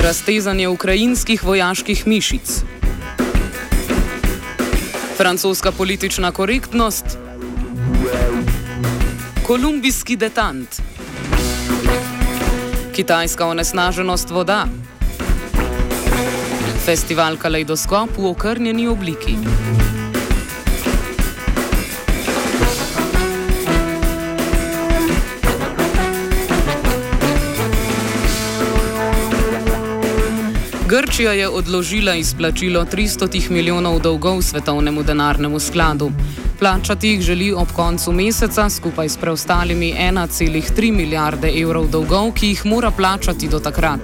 Raztezanje ukrajinskih vojaških mišic. Francoska politična korektnost. Kolumbijski detant. Kitajska onesnaženost voda. Festival Kaleidoskop v okrnjeni obliki. Grčija je odložila izplačilo 300 milijonov dolgov svetovnemu denarnemu skladu. Plačati jih želi ob koncu meseca skupaj s preostalimi 1,3 milijarde evrov dolgov, ki jih mora plačati do takrat.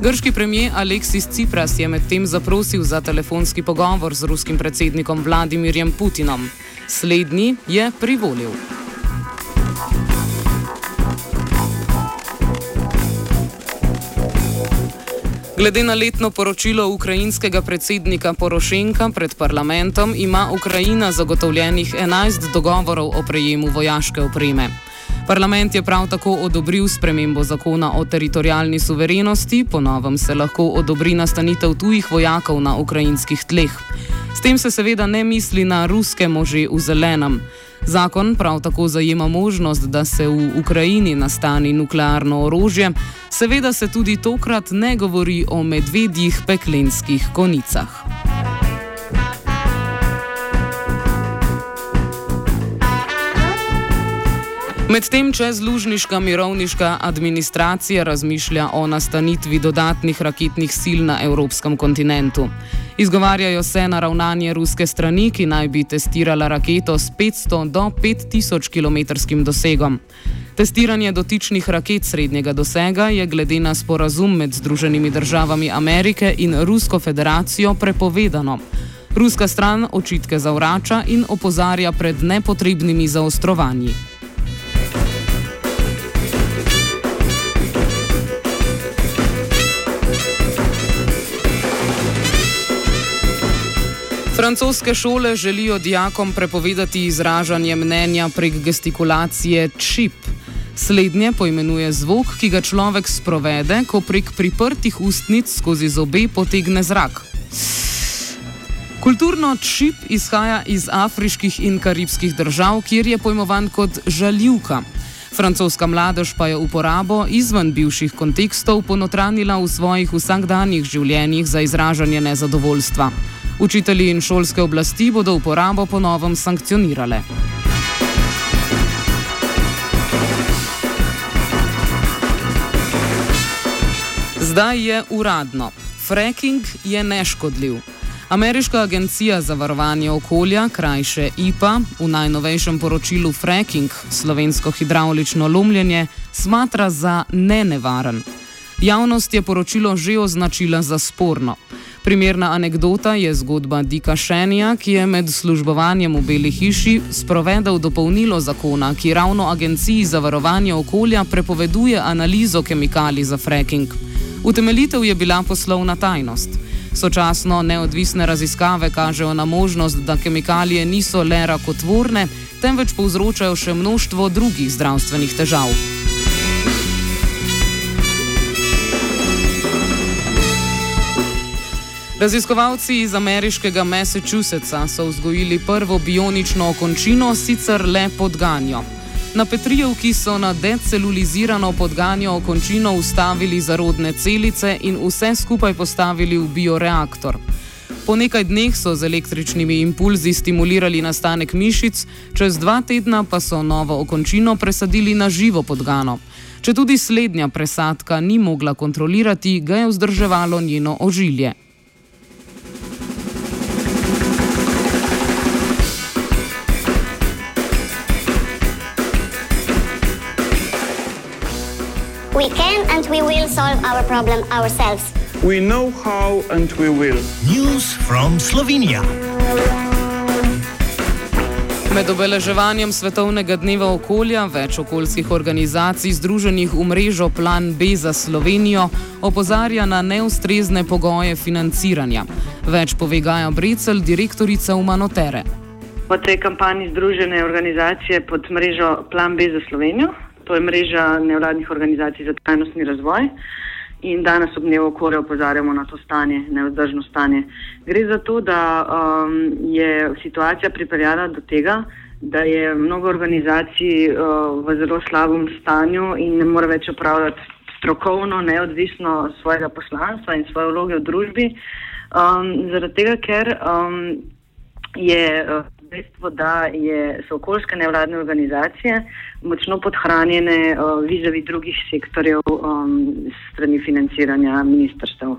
Grški premijer Aleksis Cipras je medtem zaprosil za telefonski pogovor z ruskim predsednikom Vladimirjem Putinom. Slednji je privolil. Glede na letno poročilo ukrajinskega predsednika Porošenka pred parlamentom, ima Ukrajina zagotovljenih 11 dogovorov o prejemu vojaške opreme. Parlament je prav tako odobril spremembo zakona o teritorijalni suverenosti, po novem se lahko odobri nastanitev tujih vojakov na ukrajinskih tleh. S tem se seveda ne misli na ruske može v zelenem. Zakon prav tako zajema možnost, da se v Ukrajini nastani nuklearno orožje, seveda se tudi tokrat ne govori o medvedjih peklenskih konicah. Medtem čezlužniška mirovniška administracija razmišlja o nastanitvi dodatnih raketnih sil na evropskem kontinentu. Izgovarjajo se na ravnanje ruske strani, ki naj bi testirala raketo s 500 do 5000 km dosegom. Testiranje dotičnih raket srednjega dosega je glede na sporazum med Združenimi državami Amerike in Rusko federacijo prepovedano. Ruska stran očitke zavrača in opozarja pred nepotrebnimi zaostrovanji. Francoske šole želijo dijakom prepovedati izražanje mnenja prek gestikulacije čip. Slednje poimenuje zvok, ki ga človek sprovede, ko prek priprtih ustnic skozi zobe potegne zrak. Kulturno čip izhaja iz afriških in karibskih držav, kjer je pojmovan kot žaljivka. Francoska mladež pa je uporabo izven bivših kontekstov ponotranila v svojih vsakdanjih življenjih za izražanje nezadovoljstva. Učitelji in šolske oblasti bodo uporabo ponovno sankcionirale. Zdaj je uradno. Fracking je neškodljiv. Ameriška agencija za varovanje okolja, krajše IPA, v najnovejšem poročilu Fracking, slovensko hidraulično lomljenje, smatra za nenevaren. Javnost je poročilo že označila za sporno. Primerna anekdota je zgodba Dika Šenija, ki je med službovanjem v Beli hiši sprovedel dopolnilo zakona, ki ravno agenciji za varovanje okolja prepoveduje analizo kemikalij za fracking. Utemeljitev je bila poslovna tajnost. Sočasno neodvisne raziskave kažejo na možnost, da kemikalije niso le rakotvorne, temveč povzročajo še množstvo drugih zdravstvenih težav. Raziskovalci iz ameriškega Massachusettsa so vzgojili prvo bionično okončino, sicer le podganjo. Na Petrijevki so na decelulizirano podganjo okončino ustavili zarodne celice in vse skupaj postavili v bioreaktor. Po nekaj dneh so z električnimi impulzi stimulirali nastanek mišic, čez dva tedna pa so novo okončino presadili na živo podgano. Če tudi slednja presadka ni mogla kontrolirati, ga je vzdrževalo njeno ožilje. We can and we will solve our problem ourselves. We know how and we will. News from Slovenia. Med obeleževanjem Svetovnega dneva okolja več okoljskih organizacij združenih v mrežo Plan B za Slovenijo opozarja na neustrezne pogoje financiranja. Več pove Gaja Brecel, direktorica Umanotere. V tej kampanji združene organizacije pod mrežo Plan B za Slovenijo to je mreža nevladnih organizacij za trajnostni razvoj, in danes ob dnevu okolja opozarjamo na to stanje, neodržno stanje. Gre za to, da um, je situacija pripeljala do tega, da je mnogo organizacij uh, v zelo slabem stanju in ne more več upravljati strokovno, neodvisno svojega poslanstva in svoje vloge v družbi. Um, zaradi tega, ker um, je uh, dejstvo, da je, so okoljske nevladne organizacije močno podhranjene uh, vizavi drugih sektorjev um, strani financiranja ministrstev. Uh,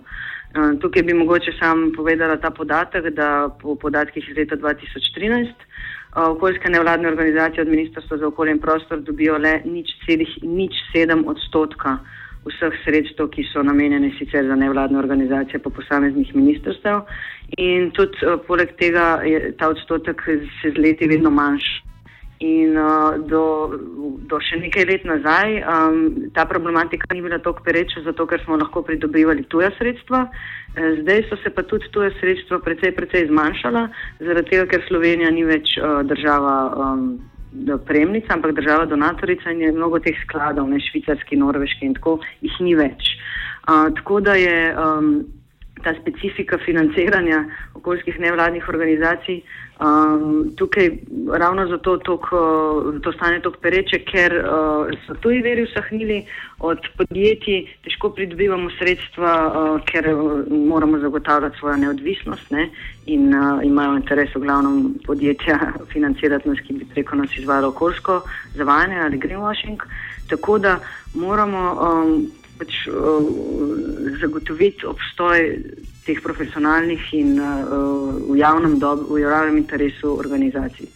tukaj bi mogoče sam povedala ta podatek, da po podatkih iz leta 2013 uh, okoljske nevladne organizacije od Ministrstva za okolje in prostor dobijo le nič celih nič sedem odstotka vseh sredstev, ki so namenjene sicer za nevladne organizacije po posameznih ministrstev. In tudi uh, poleg tega je ta odstotek se z leti vedno manjši. In uh, do, do še nekaj let nazaj um, ta problematika ni bila tako pereča, zato ker smo lahko pridobivali tuja sredstva. E, zdaj so se pa tudi tuja sredstva precej, precej zmanjšala, zaradi tega, ker Slovenija ni več uh, država. Um, prejemnica, ampak država donatorica in je mnogo teh skladov, ne švicarski, norveški in tako, jih ni več. Uh, tako da je um, ta specifika financiranja okoljskih nevladnih organizacij um, tukaj ravno zato tok, to stane tako pereče, ker uh, so tuji veri usahnili od podjetij, težko pridobivamo sredstva, uh, ker moramo zagotavljati svojo neodvisnost ne, in uh, imajo interes v glavnem podjetja financirati nas, ki bi preko nas izvajalo okoljsko zavajanje ali greenwashing. Tako da moramo um, pač, uh, zagotoviti obstoj teh profesionalnih in uh, v, javnem dob, v javnem interesu organizacij.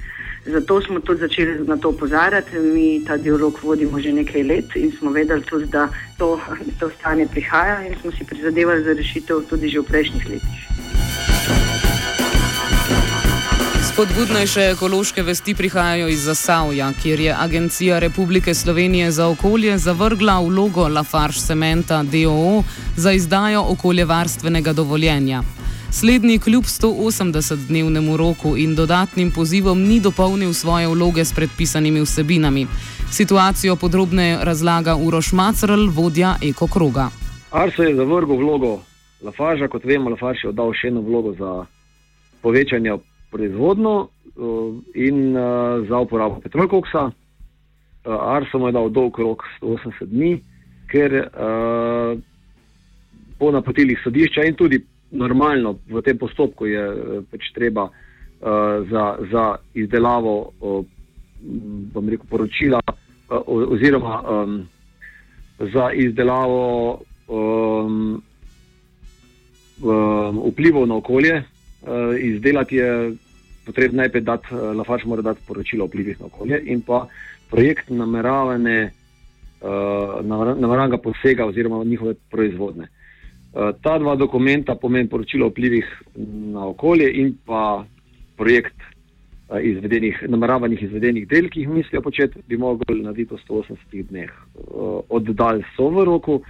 Zato smo tudi začeli na to opozarjati. Mi ta dialog vodimo že nekaj let in smo vedeli tudi, da to, to stanje prihaja in smo si prizadevali za rešitev tudi že v prejšnjih letih. Spodbudnejše ekološke vesti prihajajo iz Zasavja, kjer je Agencija Republike Slovenije za okolje zavrgla vlogo Lafarge Cementa DOO za izdajo okoljevarstvenega dovoljenja. Slednji kljub 180-dnevnemu roku in dodatnim pozivom ni dopolnil svoje vloge s predpisanimi vsebinami. Situacijo podrobneje razlaga Uroš Macrl, vodja Eko Kroga. Arso je zavrgel vlogo Lafarge, kot vemo, Lafarge je oddal še eno vlogo za povečanje proizvodno in za uporabo petrolkoksa. Arso mu je dal dolg rok 180 dni, ker po napotilih sodišča in tudi normalno v tem postopku je pač treba za, za izdelavo rekel, poročila oziroma za izdelavo um, um, vplivov na okolje. Uh, izdelati je potrebno najprej dati, uh, Lafarge mora dati poročilo o vplivih na okolje in pa projekt nameravane, uh, nameravanga posega oziroma njihove proizvodne. Uh, ta dva dokumenta pomeni poročilo o vplivih na okolje in pa projekt uh, izvedenih, nameravanih izvedenih del, ki jih mislijo početi, bi mogli narediti v 180 dneh. Uh, oddali so v roku,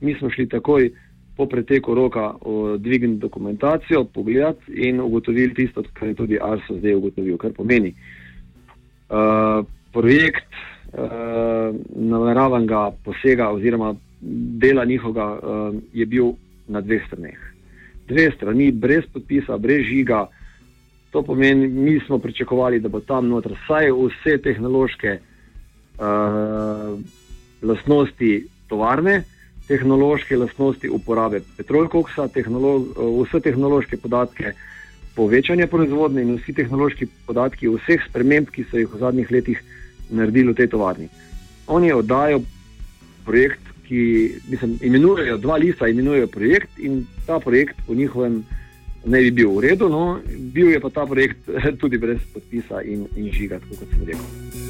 mi smo šli takoj po preteku roka dvigniti dokumentacijo, pogledati in ugotoviti tisto, kar je tudi Arso zdaj ugotovil. Kar pomeni, uh, projekt uh, nameravanega posega oziroma dela njihovega uh, je bil na dveh straneh. Dve strani, brez podpisa, brez žiga. To pomeni, mi smo pričakovali, da bo tam noter vsaj vse tehnološke uh, lastnosti tovarne, tehnološke lastnosti uporabe petrolkoksa, tehnolo vse tehnološke podatke povečanja proizvodnje in vsi tehnološki podatki vseh sprememb, ki so jih v zadnjih letih naredili v tej tovarni. Oni oddajo projekt, ki mislim, imenujejo dva lista, imenujejo projekt in ta projekt po njihovem ne bi bil v redu, no, bil je pa ta projekt tudi brez podpisa in, in žiga, kot sem rekel.